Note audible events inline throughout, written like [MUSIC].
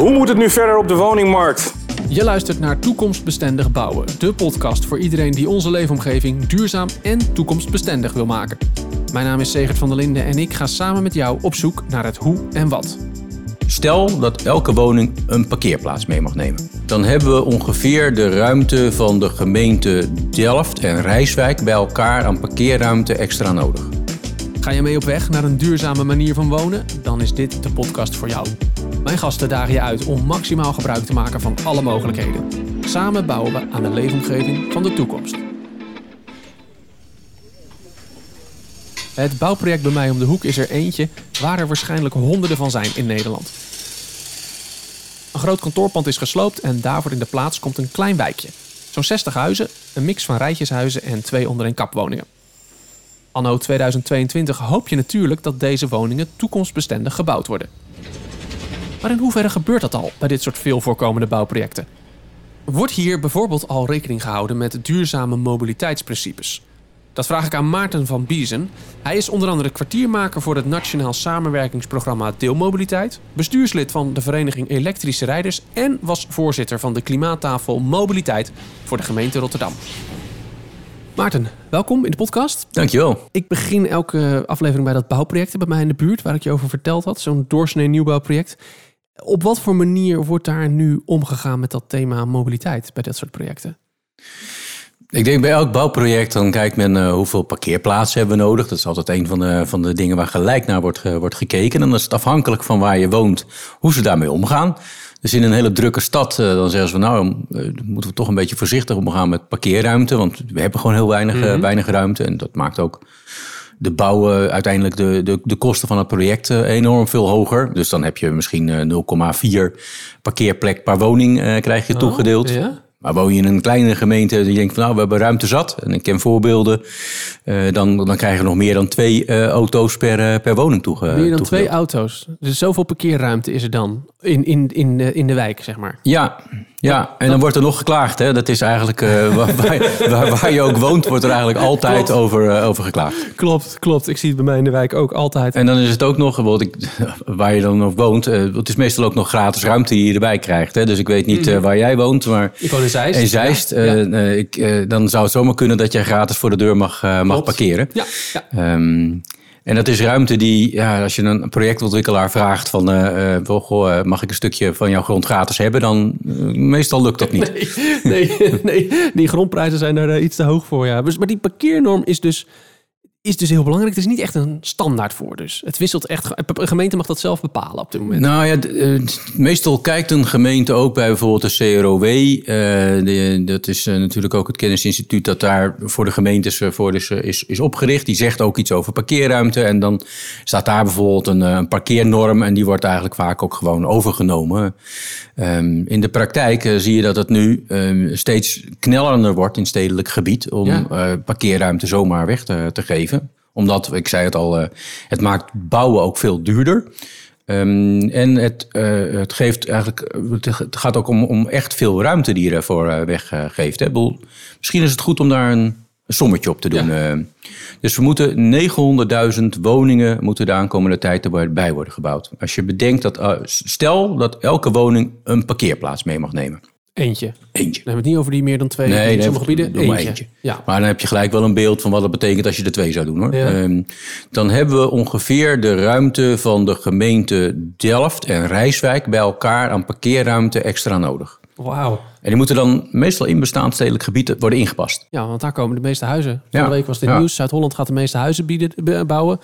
Hoe moet het nu verder op de woningmarkt? Je luistert naar Toekomstbestendig Bouwen, de podcast voor iedereen die onze leefomgeving duurzaam en toekomstbestendig wil maken. Mijn naam is Segert van der Linden en ik ga samen met jou op zoek naar het hoe en wat. Stel dat elke woning een parkeerplaats mee mag nemen. Dan hebben we ongeveer de ruimte van de gemeente Delft en Rijswijk bij elkaar aan parkeerruimte extra nodig. Ga je mee op weg naar een duurzame manier van wonen? Dan is dit de podcast voor jou. Mijn gasten dagen je uit om maximaal gebruik te maken van alle mogelijkheden. Samen bouwen we aan de leefomgeving van de toekomst. Het bouwproject bij mij om de hoek is er eentje waar er waarschijnlijk honderden van zijn in Nederland. Een groot kantoorpand is gesloopt en daarvoor in de plaats komt een klein wijkje. Zo'n 60 huizen, een mix van rijtjeshuizen en twee onder- en kapwoningen. Anno 2022 hoop je natuurlijk dat deze woningen toekomstbestendig gebouwd worden. Maar in hoeverre gebeurt dat al bij dit soort veel voorkomende bouwprojecten? Wordt hier bijvoorbeeld al rekening gehouden met duurzame mobiliteitsprincipes? Dat vraag ik aan Maarten van Biezen. Hij is onder andere kwartiermaker voor het Nationaal Samenwerkingsprogramma Deelmobiliteit, bestuurslid van de Vereniging Elektrische Rijders en was voorzitter van de klimaattafel Mobiliteit voor de gemeente Rotterdam. Maarten, welkom in de podcast. Dankjewel. Ik begin elke aflevering bij dat bouwproject bij mij in de buurt, waar ik je over verteld had. Zo'n doorsnee nieuwbouwproject. Op wat voor manier wordt daar nu omgegaan met dat thema mobiliteit bij dat soort projecten? Ik denk bij elk bouwproject dan kijkt men uh, hoeveel parkeerplaatsen hebben we nodig. Dat is altijd een van de, van de dingen waar gelijk naar wordt, uh, wordt gekeken. En dan is het afhankelijk van waar je woont, hoe ze daarmee omgaan. Dus in een hele drukke stad, uh, dan zeggen ze van nou, moeten we toch een beetje voorzichtig omgaan met parkeerruimte. Want we hebben gewoon heel weinig, mm -hmm. weinig ruimte. En dat maakt ook de bouwen uiteindelijk de, de, de kosten van het project enorm veel hoger. Dus dan heb je misschien 0,4 parkeerplek per woning krijg je toegedeeld. Oh, ja? Maar woon je in een kleine gemeente die denkt van nou, we hebben ruimte zat. En ik ken voorbeelden. Uh, dan, dan krijg je nog meer dan twee uh, auto's per, per woning toe. Meer dan toegedeeld. twee auto's. Dus zoveel parkeerruimte is er dan in, in, in, de, in de wijk, zeg maar. Ja, ja. en dan wordt er nog geklaagd. Hè? Dat is eigenlijk [LAUGHS] uh, waar, waar, waar, je ook woont, wordt er eigenlijk altijd over, over geklaagd. Klopt, klopt. Ik zie het bij mij in de wijk ook altijd. En dan is het ook nog, ik, waar je dan op woont. het is meestal ook nog gratis ruimte die je erbij krijgt. Hè? Dus ik weet niet mm. waar jij woont, maar... Ik woon in Zeist. In Zeist. Ja, ja. Ik, dan zou het zomaar kunnen dat jij gratis voor de deur mag, mag parkeren. Ja, ja. Um, en dat is ruimte die, ja, als je een projectontwikkelaar vraagt van, goh, mag ik een stukje van jouw grond gratis hebben, dan meestal lukt dat niet. Nee, [LAUGHS] nee, nee, die grondprijzen zijn er iets te hoog voor, ja. Dus, maar die parkeernorm is dus is dus heel belangrijk. Het is niet echt een standaard voor dus. Het wisselt echt. Een gemeente mag dat zelf bepalen op dit moment. Nou ja, meestal kijkt een gemeente ook bij bijvoorbeeld de CROW. Uh, de, dat is uh, natuurlijk ook het kennisinstituut dat daar voor de gemeentes voor is, is, is opgericht. Die zegt ook iets over parkeerruimte. En dan staat daar bijvoorbeeld een, een parkeernorm. En die wordt eigenlijk vaak ook gewoon overgenomen. Um, in de praktijk uh, zie je dat het nu um, steeds knellerender wordt in stedelijk gebied. Om ja. parkeerruimte zomaar weg te, te geven omdat, ik zei het al, uh, het maakt bouwen ook veel duurder. Um, en het, uh, het geeft eigenlijk, het gaat ook om, om echt veel ruimte die je ervoor uh, weggeeft. Misschien is het goed om daar een, een sommetje op te doen. Ja. dus we moeten 900.000 woningen moeten de aankomende tijd erbij worden gebouwd. Als je bedenkt dat, stel dat elke woning een parkeerplaats mee mag nemen. Eentje. Eentje. Dan hebben we het niet over die meer dan twee nee, in sommige gebieden. Doe eentje. eentje. Ja. Maar dan heb je gelijk wel een beeld van wat het betekent als je er twee zou doen. hoor. Ja. Um, dan hebben we ongeveer de ruimte van de gemeente Delft en Rijswijk bij elkaar aan parkeerruimte extra nodig. Wauw. En die moeten dan meestal in bestaand stedelijk gebied worden ingepast. Ja, want daar komen de meeste huizen. Vorige ja. week was dit ja. nieuws. Zuid-Holland gaat de meeste huizen bieden, bouwen.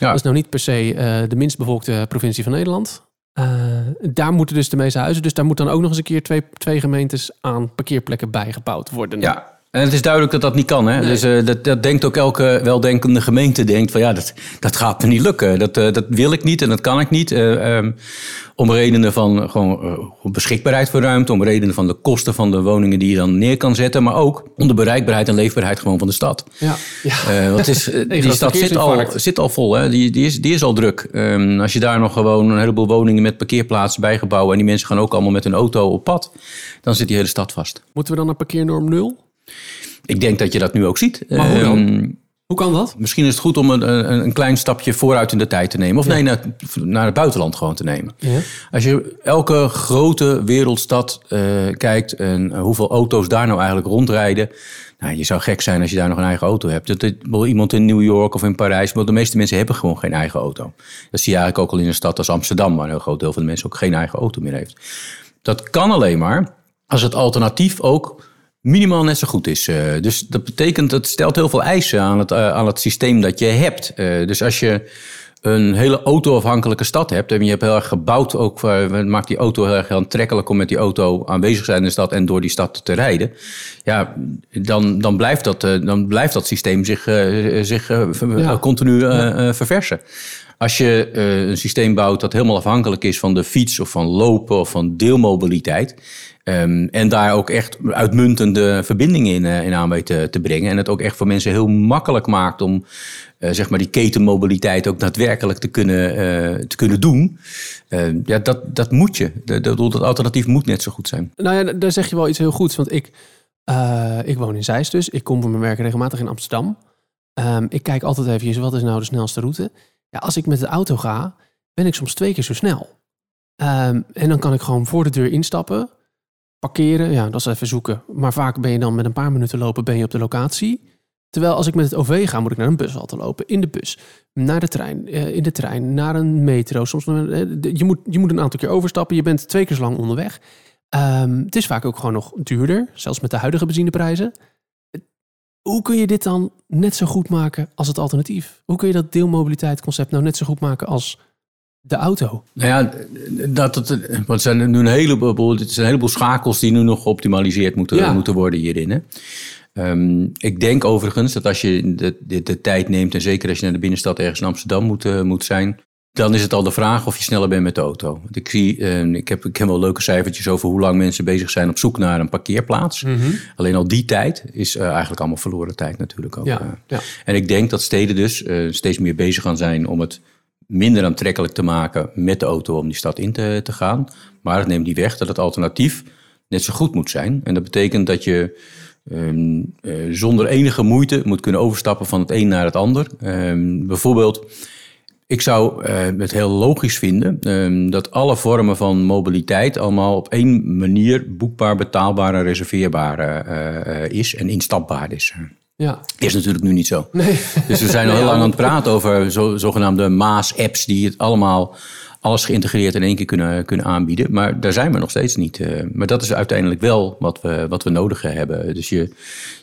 Ja. Dat is nou niet per se uh, de minst bevolkte provincie van Nederland. Uh, daar moeten dus de meeste huizen. Dus daar moet dan ook nog eens een keer twee, twee gemeentes aan parkeerplekken bijgebouwd worden. Ja, en het is duidelijk dat dat niet kan. Hè? Nee. Dus uh, dat, dat denkt ook elke weldenkende gemeente. Denkt van ja, dat, dat gaat me niet lukken. Dat, uh, dat wil ik niet en dat kan ik niet. Uh, um, om redenen van gewoon beschikbaarheid voor ruimte. Om redenen van de kosten van de woningen die je dan neer kan zetten. Maar ook om de bereikbaarheid en leefbaarheid gewoon van de stad. Ja. ja. want is, [LAUGHS] die stad zit al, zit al vol. Hè? Die, die, is, die is al druk. Um, als je daar nog gewoon een heleboel woningen met parkeerplaatsen bijgebouwen. En die mensen gaan ook allemaal met een auto op pad. Dan zit die hele stad vast. Moeten we dan een parkeernorm nul? Ik denk dat je dat nu ook ziet. Maar hoe dan? Um, Hoe kan dat? Misschien is het goed om een, een, klein stapje vooruit in de tijd te nemen. Of nee, naar, naar het buitenland gewoon te nemen. Ja. Als je elke grote wereldstad eh, kijkt en hoeveel auto's daar nou eigenlijk rondrijden. Nou, je zou gek zijn als je daar nog een eigen auto hebt. Dat, dat, iemand in New York of in Parijs, maar de meeste mensen hebben gewoon geen eigen auto. Dat zie je eigenlijk ook al in een stad als Amsterdam, waar een heel groot deel van de mensen ook geen eigen auto meer heeft. Dat kan alleen maar als het alternatief ook minimaal net zo goed is. Eh, dus dat betekent, het stelt heel veel eisen aan het, eh, aan het systeem dat je hebt. Eh, dus als je een hele auto-afhankelijke stad hebt en je hebt heel erg gebouwd, ook maakt die auto heel erg aantrekkelijk om met die auto aanwezig zijn in de stad en door die stad te rijden. Ja, dan, dan, blijft, dat, dan blijft dat systeem zich, zich ja. continu ja. verversen. Als je een systeem bouwt dat helemaal afhankelijk is van de fiets of van lopen of van deelmobiliteit. Um, en daar ook echt uitmuntende verbindingen in, in aan te, brengen. En het ook echt voor mensen heel makkelijk maakt om uh, zeg maar die ketenmobiliteit ook daadwerkelijk te kunnen, uh, te kunnen doen. Uh, ja, dat, dat moet je. Dat, dat alternatief moet net zo goed zijn. Nou ja, daar zeg je wel iets heel goeds. Want ik, ik woon in Zeist dus. Ik kom voor mijn werk regelmatig in Amsterdam. Um, ik kijk altijd even, wat is nou de snelste route? Ja, als ik met de auto ga, ben ik soms twee keer zo snel. En dan kan ik gewoon voor de deur instappen parkeren, ja, dat is even zoeken. Maar vaak ben je dan met een paar minuten lopen ben je op de locatie. Terwijl als ik met het OV ga, moet ik naar een bushalte lopen. In de bus, naar de trein, in de trein, naar een metro. Soms, je, moet, je moet een aantal keer overstappen. Je bent twee keer zo lang onderweg. Um, het is vaak ook gewoon nog duurder, zelfs met de huidige benzineprijzen. Hoe kun je dit dan net zo goed maken als het alternatief? Hoe kun je dat deelmobiliteitsconcept nou net zo goed maken als de auto? Nou ja, dat, dat, want zijn nu een heleboel, het zijn een heleboel schakels die nu nog geoptimaliseerd moeten, ja. moeten worden hierin. Hè? Um, ik denk overigens dat als je de, de, de, tijd neemt, en zeker als je naar de binnenstad ergens in Amsterdam moet, uh, moet zijn, dan is het al de vraag of je sneller bent met de auto. Want ik, zie, uh, ik, heb, ik heb wel leuke cijfertjes over hoe lang mensen bezig zijn op zoek naar een parkeerplaats. Mm -hmm. Alleen al die tijd is uh, eigenlijk allemaal verloren tijd natuurlijk ook. Ja, ja. En ik denk dat steden dus steeds meer bezig gaan zijn om het minder aantrekkelijk te maken met de auto om die stad in te, te gaan. Maar het neemt niet weg dat het alternatief net zo goed moet zijn. En dat betekent dat je um, uh, zonder enige moeite moet kunnen overstappen van het een naar het ander. Um, bijvoorbeeld, ik zou uh, het heel logisch vinden um, dat alle vormen van mobiliteit allemaal op één manier boekbaar, betaalbaar en reserveerbaar uh, is en instapbaar is. Ja. Is natuurlijk nu niet zo. Nee. Dus we zijn al heel lang aan het praten over zo, zogenaamde Maas-apps die het allemaal alles geïntegreerd in één keer kunnen, kunnen aanbieden. Maar daar zijn we nog steeds niet. Uh, maar dat is uiteindelijk wel wat we, wat we nodig hebben. Dus je,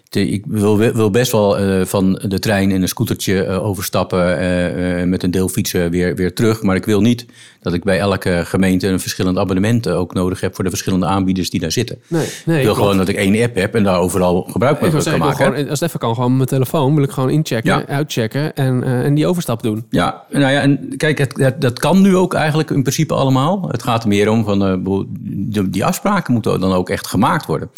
ik wil, wil, best wel uh, van de trein in een scootertje uh, overstappen met een deel fietsen weer, weer terug. Maar ik wil niet dat ik bij elke gemeente een verschillend abonnement ook nodig heb voor de verschillende aanbieders die daar zitten. Nee, nee, ik wil gewoon dat ik één app heb en daar overal gebruik van kan maken. Gewoon, als het even kan, gewoon met mijn telefoon wil ik gewoon inchecken, ja. uitchecken en, en die overstap doen. Ja, nou ja, en kijk, het, het, dat kan nu ook eigenlijk in principe allemaal. Het gaat er meer om van die afspraken moeten dan ook echt gemaakt worden.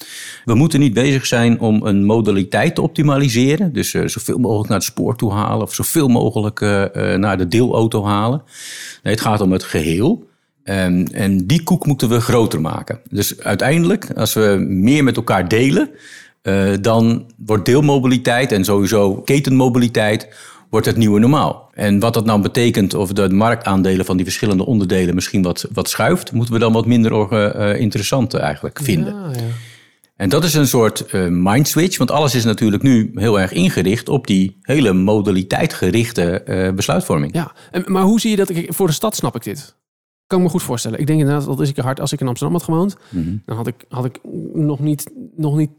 We moeten niet bezig zijn om een modaliteit te optimaliseren. Dus uh, zoveel mogelijk naar het spoor toe halen of zoveel mogelijk uh, uh, naar de deelauto halen. Nee, het gaat om het geheel. Um, en die koek moeten we groter maken. Dus uiteindelijk, als we meer met elkaar delen, dan wordt deelmobiliteit en sowieso ketenmobiliteit wordt het nieuwe normaal. En wat dat nou betekent, of de marktaandelen van die verschillende onderdelen misschien wat, wat schuift, moeten we dan wat minder uh, interessant eigenlijk vinden. Ja, ja. En dat is een soort uh, mind switch, want alles is natuurlijk nu heel erg ingericht op die hele modaliteit gerichte uh, besluitvorming. Ja, en, maar hoe zie je dat? Voor de stad snap ik dit. Kan ik me goed voorstellen. Ik denk inderdaad dat is ik hard als ik in Amsterdam had gewoond, mm -hmm. dan had ik, had ik nog niet, nog niet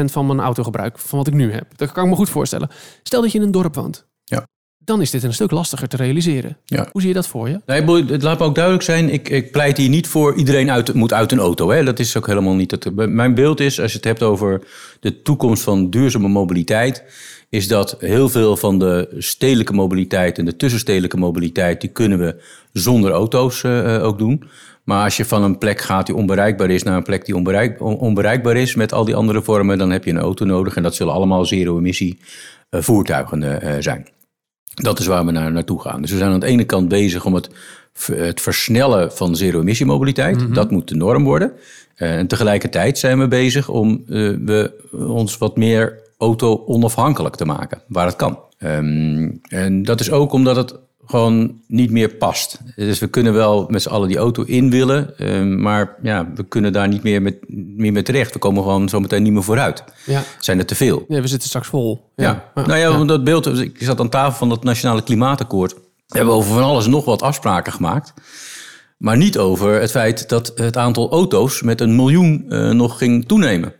10% van mijn autogebruik van wat ik nu heb. Dat kan ik me goed voorstellen. Stel dat je in een dorp woont. Dan is dit een stuk lastiger te realiseren. Ja. Hoe zie je dat voor je? Nee, het laat me ook duidelijk zijn, ik, ik pleit hier niet voor iedereen uit, moet uit een auto. Hè. Dat is ook helemaal niet. Het, mijn beeld is, als je het hebt over de toekomst van duurzame mobiliteit, is dat heel veel van de stedelijke mobiliteit en de tussenstedelijke mobiliteit, die kunnen we zonder auto's uh, ook doen. Maar als je van een plek gaat die onbereikbaar is naar een plek die onbereik, onbereikbaar is met al die andere vormen, dan heb je een auto nodig. En dat zullen allemaal zero-emissie uh, voertuigen uh, zijn. Dat is waar we naar, naartoe gaan. Dus we zijn aan de ene kant bezig om het, het versnellen van zero-emissiemobiliteit. Mm -hmm. Dat moet de norm worden. Uh, en tegelijkertijd zijn we bezig om uh, we ons wat meer auto-onafhankelijk te maken, waar het kan. Ehm, en dat is ook omdat het gewoon niet meer past. Dus we kunnen wel met z'n allen die auto in willen, ehm, maar ja, we kunnen daar niet meer, met, meer mee terecht. We komen gewoon zometeen niet meer vooruit. Ja. Zijn er te veel? Nee, we zitten straks vol. Ja. Nou ja, want dat beeld, ik zat aan tafel van het Nationale Klimaatakkoord. We hebben over van alles nog wat afspraken gemaakt. Maar niet over het feit dat het aantal auto's met een miljoen uh, nog ging toenemen.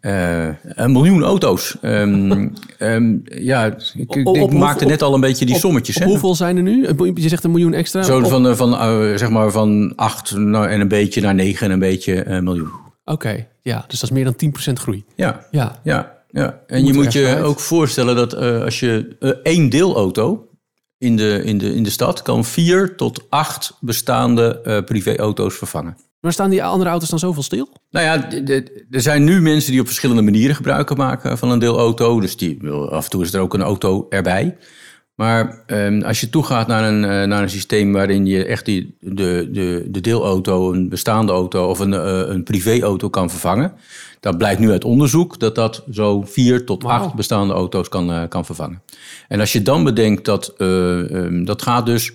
Uh, een miljoen auto's. Um, um, [LAUGHS] ja, ik, ik, ik maakte net al een beetje die sommetjes. Op, op hoeveel zijn er nu? Je zegt een miljoen extra? Zo van, uh, van uh, zeg maar van acht nou, en een beetje naar negen en een beetje miljoen. Oké, okay, ja, dus dat is meer dan 10% groei. Ja, ja. ja, ja. En moet je moet je ook voorstellen dat als je één deelauto in de, in, de, in de stad kan vier tot acht bestaande privéauto's vervangen. Maar staan die andere auto's dan zoveel stil? Nou ja, er zijn nu mensen die op verschillende manieren gebruik maken van een deelauto. Dus die, af en toe is er ook een auto erbij. Maar um, als je toegaat naar een, uh, naar een systeem waarin je echt die, de, de, de deelauto, een bestaande auto of een, uh, een privéauto kan vervangen. Dat blijkt nu uit onderzoek dat dat zo vier tot wow. acht bestaande auto's kan, uh, kan vervangen. En als je dan bedenkt dat um, dat gaat dus,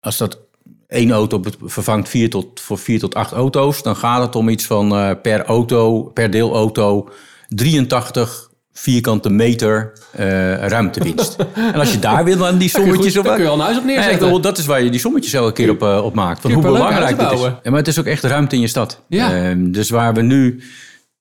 als dat één auto vervangt vier tot, voor vier tot acht auto's, dan gaat het om iets van uh, per auto, per deelauto, 83 vierkante meter uh, ruimtewinst. [LAUGHS] en als je daar wil aan die sommetjes op... Dan kun je al een huis op neerzetten. Ja, dat is waar je die sommetjes elke keer op, uh, op maakt. Van hoe belangrijk het is. Ja, maar het is ook echt ruimte in je stad. Ja. Uh, dus waar we nu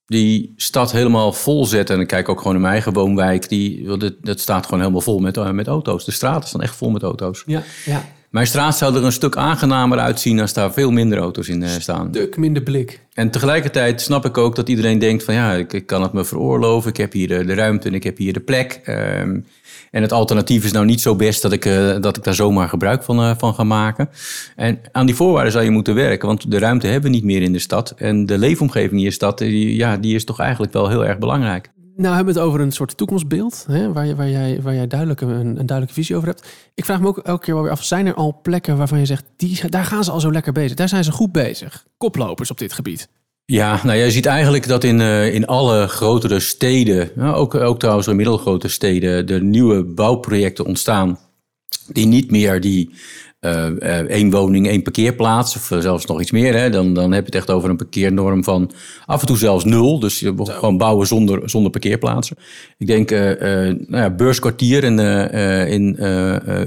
die stad helemaal vol zetten... en ik kijk ook gewoon in mijn eigen woonwijk... Die, dat, dat staat gewoon helemaal vol met, met auto's. De straten staan echt vol met auto's. Ja, ja. Mijn straat zou er een stuk aangenamer uitzien als daar veel minder auto's in staan. Een stuk minder blik. En tegelijkertijd snap ik ook dat iedereen denkt van ja, ik, ik kan het me veroorloven. Ik heb hier de, de, ruimte en ik heb hier de plek. Um, en het alternatief is nou niet zo best dat ik, uh, dat ik daar zomaar gebruik van, uh, van ga maken. En aan die voorwaarden zou je moeten werken, want de ruimte hebben we niet meer in de stad. En de leefomgeving in je stad, die, ja, die is toch eigenlijk wel heel erg belangrijk. Nou, hebben we het over een soort toekomstbeeld, hè, waar, waar, jij, waar jij duidelijk een, een, duidelijke visie over hebt. Ik vraag me ook elke keer wel weer af, zijn er al plekken waarvan je zegt, die, daar gaan ze al zo lekker bezig, daar zijn ze goed bezig. Koplopers op dit gebied. Ja, nou je ziet eigenlijk dat in, uh, in alle grotere steden, ook, ook trouwens in middelgrote steden, er nieuwe bouwprojecten ontstaan die niet meer die één woning, één parkeerplaats, of zelfs nog iets meer. Hè, dan, dan heb je het echt over een parkeernorm van af en toe zelfs nul. Dus je moet gewoon bouwen zonder, zonder parkeerplaatsen. Ik denk, nou ja, beurskwartier in, in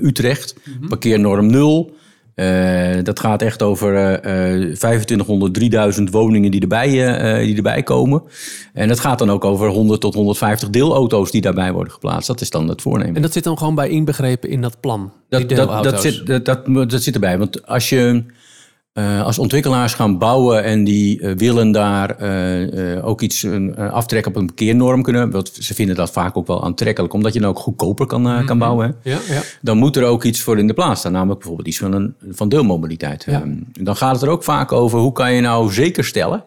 Utrecht, mm -hmm. parkeernorm nul. Uh, dat gaat echt over uh, 2500, 3000 woningen die erbij, uh, die erbij komen. En dat gaat dan ook over 100 tot 150 deelauto's die daarbij worden geplaatst. Dat is dan het voornemen. En dat zit dan gewoon bij inbegrepen in dat plan? Dat, dat, dat, zit, dat, dat, dat zit erbij. Want als je uh, als ontwikkelaars gaan bouwen en die uh, willen daar uh, ook iets aftrekken op een parkeernorm kunnen, want ze vinden dat vaak ook wel aantrekkelijk, omdat je dan ook goedkoper kan, mm -hmm. kan bouwen. Ja, ja. Dan moet er ook iets voor in de plaats staan, namelijk bijvoorbeeld iets van, een, van deelmobiliteit. Ja. Um, dan gaat het er ook vaak over hoe kan je nou zeker stellen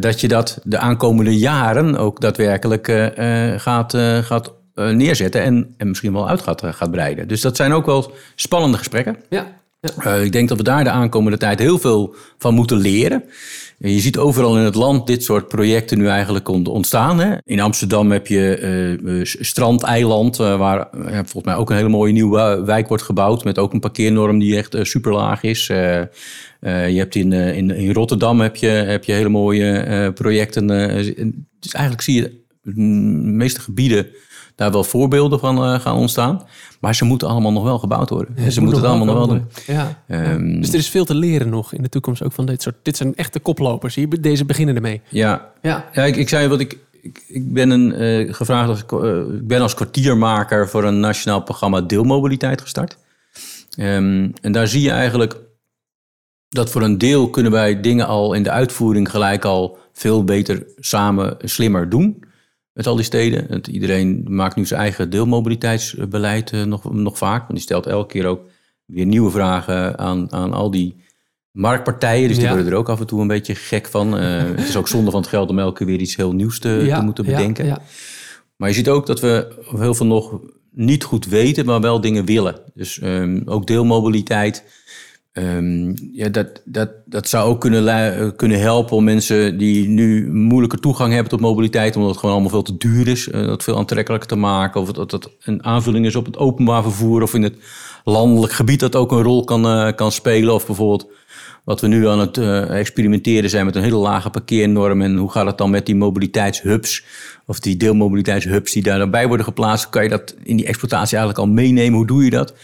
dat je dat de aankomende jaren ook daadwerkelijk gaat, gaat neerzetten en, en misschien wel uit gaat, gaat breiden. Dus dat zijn ook wel spannende gesprekken. Ja. Uh, ik denk dat we daar de aankomende tijd heel veel van moeten leren. Je ziet overal in het land dit soort projecten nu eigenlijk ontstaan. Hè? In Amsterdam heb je uh, Strandeiland, waar volgens mij ook een hele mooie nieuwe wijk wordt gebouwd. Met ook een parkeernorm die echt super laag is. je hebt in, in, in, Rotterdam heb je, heb je hele mooie projecten. dus eigenlijk zie je de meeste gebieden daar wel voorbeelden van gaan ontstaan. Maar ze moeten allemaal nog wel gebouwd worden. Ja, ze moeten het allemaal nog wel doen. Ja. Um, dus er is veel te leren nog in de toekomst ook van dit soort. Dit zijn echte koplopers. Hier, deze beginnen ermee. Ja, ja. ja ik, ik zei wat ik. Ik, ik ben een, uh, gevraagd als, uh, ik ben als kwartiermaker voor een nationaal programma deelmobiliteit gestart. Um, en daar zie je eigenlijk dat voor een deel kunnen wij dingen al in de uitvoering gelijk al veel beter samen slimmer doen met al die steden. Het, iedereen maakt nu zijn eigen deelmobiliteitsbeleid uh, nog, nog vaak. Want die stelt elke keer ook weer nieuwe vragen aan, aan al die marktpartijen. Dus die worden er ook af en toe een beetje gek van. Uh, [LAUGHS] het is ook zonde van het geld om elke keer weer iets heel nieuws te, ja, te moeten bedenken. Ja, maar je ziet ook dat we heel veel nog niet goed weten, maar wel dingen willen. Dus um, ook deelmobiliteit Ehm, ja, dat, dat, dat zou ook kunnen, lu- kunnen helpen om mensen die nu moeilijke toegang hebben tot mobiliteit, omdat het gewoon allemaal veel te duur is, eh, dat veel aantrekkelijker te maken. Of dat dat een aanvulling is op het openbaar vervoer of in het landelijk gebied dat ook een rol kan, eh, kan spelen. Of bijvoorbeeld wat we nu aan het eh, experimenteren zijn met een hele lage parkeernorm. En hoe gaat het dan met die mobiliteitshubs? Of die deelmobiliteitshubs die daar dan bij worden geplaatst. Kan je dat in die exploitatie eigenlijk al meenemen? Hoe doe je dat?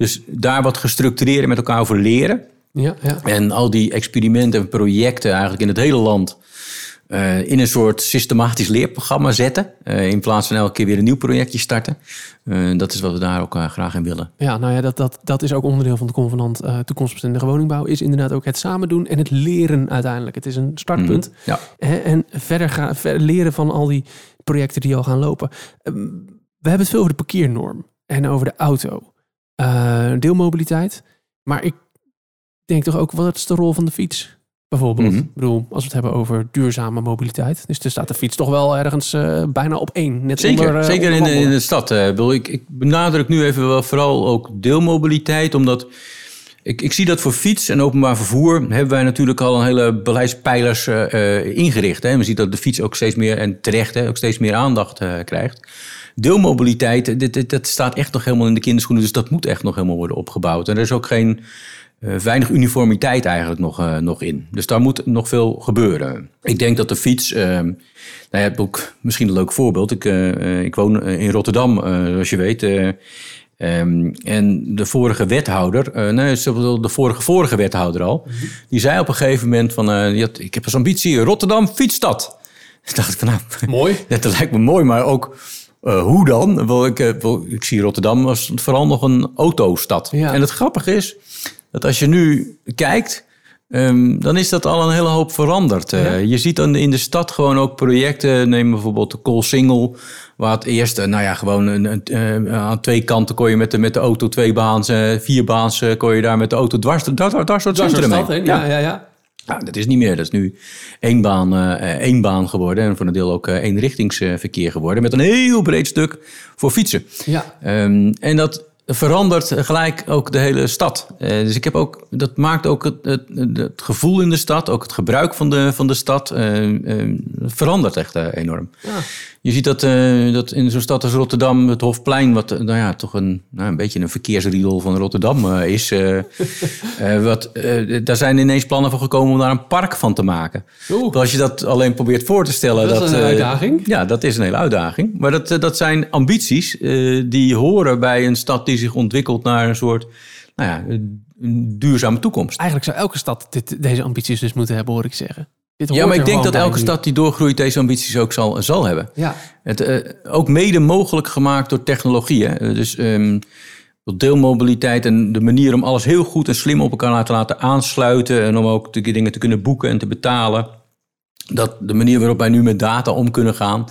Dus daar wat gestructureerd met elkaar over leren. Ja, ja. En al die experimenten en projecten eigenlijk in het hele land eh, in een soort systematisch leerprogramma zetten. eh, in plaats van elke keer weer een nieuw projectje starten. Eh, dat is wat we daar ook graag in willen. Ja, nou ja, dat, dat, dat is ook onderdeel van de convenant toekomstbestendige woningbouw. Is inderdaad ook het samen doen en het leren uiteindelijk. Het is een startpunt. Ja. Hè, en verder, gaan, verder leren van al die projecten die al gaan lopen. Ehm, We hebben het veel over de parkeernorm en over de auto. Eh, deelmobiliteit. Maar ik denk toch ook, wat is de rol van de fiets? Bijvoorbeeld, Mhm. ik bedoel, als we het hebben over duurzame mobiliteit. Dus er staat de fiets toch wel ergens eh, bijna op één. Net Zeker, onder, eh, zeker in, de- in de stad. Bill. ik, ik benadruk nu even wel vooral ook deelmobiliteit, omdat ik, ik zie dat voor fiets en openbaar vervoer hebben wij natuurlijk al een hele beleidspijlers ingericht. Hè. We zien dat de fiets ook steeds meer, en terecht, hè, ook steeds meer aandacht krijgt. Deelmobiliteit, eh, dit, dit, dat staat echt nog helemaal in de kinderschoenen, dus dat moet echt nog helemaal worden opgebouwd. En er is ook geen eh, weinig uniformiteit eigenlijk nog, eh, nog in. Dus daar moet nog veel gebeuren. Ik denk dat de fiets. eh, nou ja, ik heb ook misschien een leuk voorbeeld. Ik, ik woon in Rotterdam, zoals je weet. eh, ehm, en de vorige wethouder, eh, nee, de vorige, vorige wethouder al, die zei op een gegeven moment van, had, ik heb als ambitie Rotterdam fietsstad. [LAUGHS] Dacht ik van, nou, Mooi. [LAUGHS] dat lijkt me mooi, maar ook eh, hoe dan? Wel, ik, eh, wel, ik zie Rotterdam als vooral nog een autostad. Ja. En het grappige is dat als je nu kijkt, ehm, dan is dat al een hele hoop veranderd. Eh. Je ziet dan in de stad gewoon ook projecten. Neem bijvoorbeeld de Koolsingel. Waar het eerst, nou ja, gewoon een, een, aan twee kanten kon je met de, met de auto twee baans, vier baans, kon je daar met de auto dwars, Dat centrum stad, hè? heen. Ja, ja, ja. Nou, dat is niet meer. Dat is nu één baan, eh, eh, één baan geworden. En voor een deel ook eh, eenrichtingsverkeer geworden. Met een heel breed stuk voor fietsen. Ja. Ehm, en dat verandert gelijk ook de hele stad. Dus ik heb ook, dat maakt ook het, het, het gevoel in de stad, ook het gebruik van de, van de stad, eh, eh, verandert echt enorm. Ja. Je ziet dat, eh, dat in zo'n stad als Rotterdam, het Hofplein, wat eh, nou ja, toch een, nou, een beetje een verkeersriedel van Rotterdam eh, is. [LAUGHS] wat, daar zijn ineens plannen voor gekomen om daar een park van te maken. Oeh. Als je dat alleen probeert voor te stellen. Dat is een uitdaging. Ja, dat is een hele uitdaging. Maar dat, dat zijn ambities die horen bij een stad die zich ontwikkelt naar een soort nou ja, een duurzame toekomst. Eigenlijk zou elke stad dit, deze ambities dus moeten hebben, hoor ik zeggen. Ja, maar ik denk dat elke stad die doorgroeit deze ambities ook zal, zal hebben. Ja, Het, eh, ook mede mogelijk gemaakt door technologie. Hè? Dus ehm, deelmobiliteit en de manier om alles heel goed en slim op elkaar te laten aansluiten. En om ook de dingen te kunnen boeken en te betalen. Dat de manier waarop wij nu met data om kunnen gaan,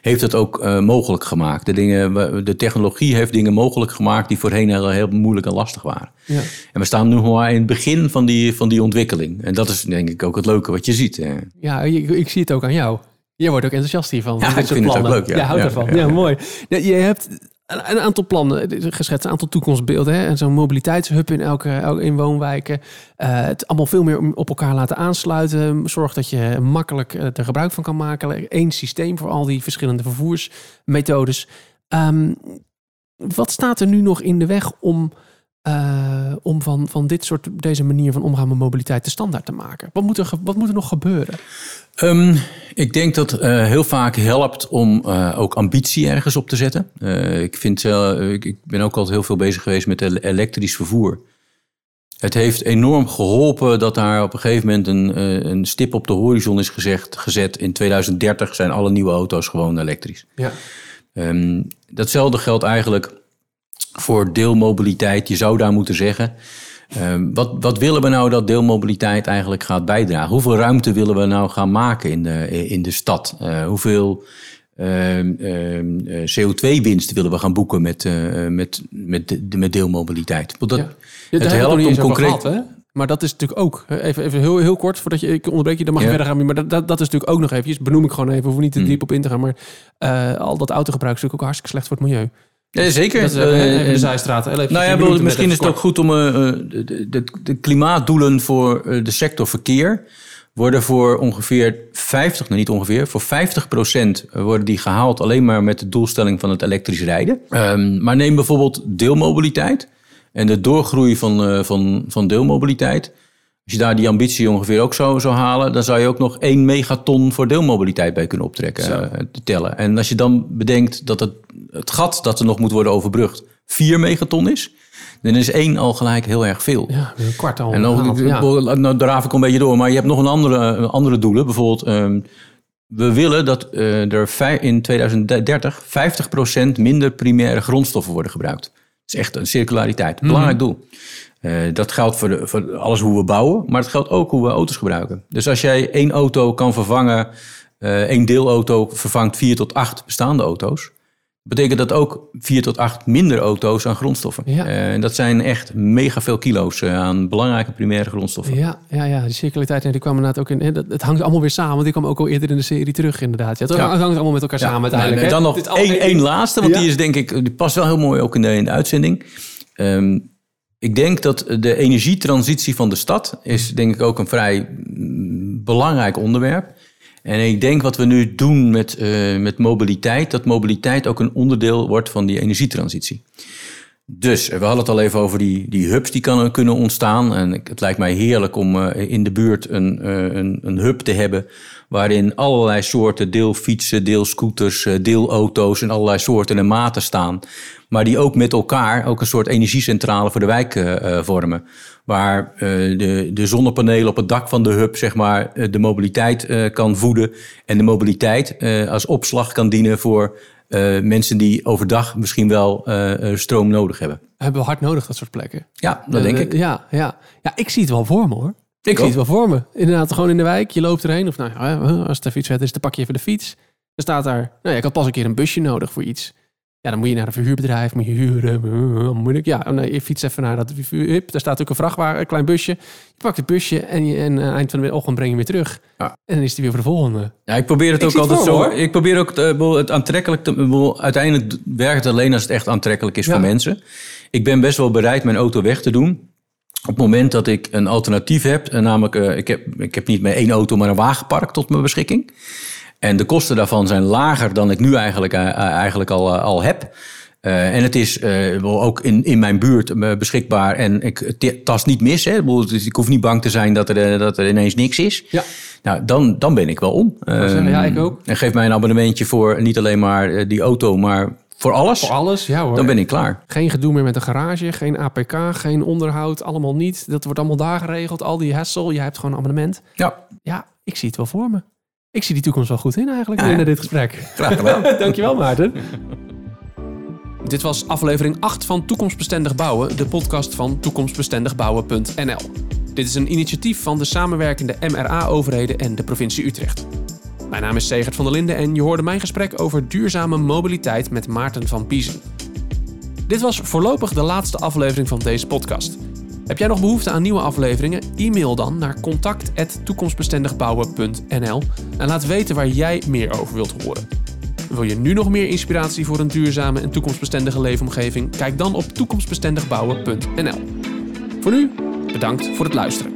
heeft het ook eh, mogelijk gemaakt. De, dingen, de technologie heeft dingen mogelijk gemaakt die voorheen heel, heel moeilijk en lastig waren. ja. En we staan nu maar in het begin van die, van die ontwikkeling. En dat is denk ik ook het leuke wat je ziet. ja ik, ik zie het ook aan jou. Jij wordt ook enthousiast hiervan. van Ja, ik vind het ook plannen. leuk, ja. Jij houdt ervan. ja, Ja, mooi. Je hebt een, aantal plannen eh, geschetst, een aantal toekomstbeelden. Hè? Zo'n mobiliteitshub in elke, elke in woonwijken. Eh, het allemaal veel meer op elkaar laten aansluiten. Zorg dat je makkelijk eh, er gebruik van kan maken. Eén systeem voor al die verschillende vervoersmethodes. Ehm, wat staat er nu nog in de weg om, eh, om van, van dit soort, deze manier van omgaan met mobiliteit de standaard te maken? Wat moet er, wat moet er nog gebeuren? Ehm, ik denk dat eh heel vaak helpt om eh, ook ambitie ergens op te zetten. Ik, vind, ik, ik ben ook altijd heel veel bezig geweest met ele- elektrisch vervoer. Het heeft enorm geholpen dat daar op een gegeven moment een, een stip op de horizon is gezegd, gezet. In 2030 zijn alle nieuwe auto's gewoon elektrisch. Ja. Ehm, datzelfde geldt eigenlijk voor deelmobiliteit. Je zou daar moeten zeggen. ehm, wat, wat willen we nou dat deelmobiliteit eigenlijk gaat bijdragen? Hoeveel ruimte willen we nou gaan maken in de, in de stad? Eh, hoeveel ehm, ehm, eh, CO2-winst willen we gaan boeken met, eh, met, met, de- met deelmobiliteit? Want dat, Ja. Ja, het helpt niet om concreet. gehad, hè? Maar dat is natuurlijk ook, even, even heel, heel kort, voordat je, ik onderbreek je, dan mag je Ja. verder gaan. Maar dat, dat, dat is natuurlijk ook nog even, benoem ik gewoon even, we niet Hmm. te diep op in te gaan. Maar al dat autogebruik is natuurlijk ook hartstikke slecht voor het milieu. Ja, zeker. Dat even de zijstraat. Nou ja, misschien is het ook goed om eh, de, de, de klimaatdoelen voor de sector verkeer worden voor ongeveer 50, nou niet ongeveer, voor 50% worden die gehaald alleen maar met de doelstelling van het elektrisch rijden. Ehm, maar neem bijvoorbeeld deelmobiliteit en de doorgroei van, van, van deelmobiliteit. Als je daar die ambitie ongeveer ook zou, zou halen, dan zou je ook nog 1 megaton voor deelmobiliteit bij kunnen optrekken, eh, te tellen. En als je dan bedenkt dat het, het gat dat er nog moet worden overbrugd 4 megaton is, dan is 1 al gelijk heel erg veel. Ja, een kwart al. En dan, ja. nou draaf ik een beetje door, maar je hebt nog een andere, andere doelen. Bijvoorbeeld, ehm, we willen dat eh, er in 2030 50% minder primaire grondstoffen worden gebruikt. Dat is echt een circulariteit, belangrijk doel. Eh, dat geldt voor, de, voor alles hoe we bouwen, maar het geldt ook hoe we auto's gebruiken. Dus als jij één auto kan vervangen, eh één deelauto vervangt vier tot acht bestaande auto's, betekent dat ook vier tot acht minder auto's aan grondstoffen. Ja. Eh, En dat zijn echt mega veel kilo's aan belangrijke primaire grondstoffen. Ja, ja, ja, die circulariteit, nee, die kwam inderdaad ook in. hè, dat- Het hangt allemaal weer samen, want die kwam ook al eerder in de serie terug, inderdaad. Ja, het Ja. hangt allemaal met elkaar samen uiteindelijk. En hè. dan nog één, één laatste, want die is denk ik, die past wel heel mooi ook in de, in de uitzending. Ehm, ik denk dat de energietransitie van de stad is denk ik ook een vrij mm, belangrijk onderwerp. En ik denk wat we nu doen met, eh, met mobiliteit, dat mobiliteit ook een onderdeel wordt van die energietransitie. Dus eh, we hadden het al even over die, die hubs die kunnen ontstaan. En het lijkt mij heerlijk om eh, in de buurt een, een, een hub te hebben. Waarin allerlei soorten deelfietsen, deelscooters, eh, deelauto's en allerlei soorten en maten staan. Maar die ook met elkaar ook een soort energiecentrale voor de wijk eh, eh, vormen. Waar de, de zonnepanelen op het dak van de hub zeg maar, de mobiliteit kan voeden. En de mobiliteit als opslag kan dienen voor mensen die overdag misschien wel stroom nodig hebben. Hebben we hard nodig, dat soort plekken. Ja, dat denk ik. Ja, ja. ja, ik zie het wel voor me hoor. Ik, zie het wel voor me. Inderdaad, gewoon in de wijk. Je loopt erheen. Of nou, ja, als het even iets vet is, dan pak je even de fiets. Dan staat daar, nou ja, ik had pas een keer een busje nodig voor iets. Ja, dan moet je naar een verhuurbedrijf, moet je huren. [LAUGHS] Moeilijk. Ja, oh nee, je fietst even naar dat hup, Daar staat ook een vrachtwagen, een klein busje. Je pakt het busje en, je, en eh, eind van de ochtend breng je hem weer terug. Ja. En dan is hij weer voor de volgende. Ja, ik probeer het Ik ook het altijd voor zo. hoor. Ik probeer ook het, eh, het aantrekkelijk te. Uiteindelijk werkt het alleen als het echt aantrekkelijk is Ja. voor mensen. Ik ben best wel bereid mijn auto weg te doen. Op het moment dat ik een alternatief heb, en namelijk, eh, ik, heb, ik heb niet meer één auto, maar een wagenpark tot mijn beschikking. En de kosten daarvan zijn lager dan ik nu eigenlijk, eh, eh, eigenlijk al, eh, al heb. Eh, en het is eh, ook in, in mijn buurt eh, beschikbaar en ik tast niet mis. Hè. Ik hoef niet bang te zijn dat er, eh, dat er ineens niks is. Ja. Nou, dan, dan ben ik wel om. ja, Ehm, ik ook. En geef mij een abonnementje voor niet alleen maar eh, die auto, maar voor alles. Voor alles, ja hoor. Dan ben ik klaar. Geen gedoe meer met een garage, geen APK, geen onderhoud, allemaal niet. Dat wordt allemaal daar geregeld, al die hassle. Je hebt gewoon een abonnement. Ja, Ja, ik zie het wel voor me. Ik zie die toekomst wel goed in eigenlijk Ja, ja. dit gesprek. graag gedaan. [LAUGHS] Dankjewel Maarten. Dit was aflevering 8 van Toekomstbestendig Bouwen, de podcast van toekomstbestendigbouwen.nl. Dit is een initiatief van de samenwerkende MRA-overheden en de provincie Utrecht. Mijn naam is Segert van der Linden en je hoorde mijn gesprek over duurzame mobiliteit met Maarten van Biezen. Dit was voorlopig de laatste aflevering van deze podcast. Heb jij nog behoefte aan nieuwe afleveringen? E-mail dan naar contact.toekomstbestendigbouwen.nl en laat weten waar jij meer over wilt horen. Wil je nu nog meer inspiratie voor een duurzame en toekomstbestendige leefomgeving? Kijk dan op toekomstbestendigbouwen.nl. Voor nu, bedankt voor het luisteren.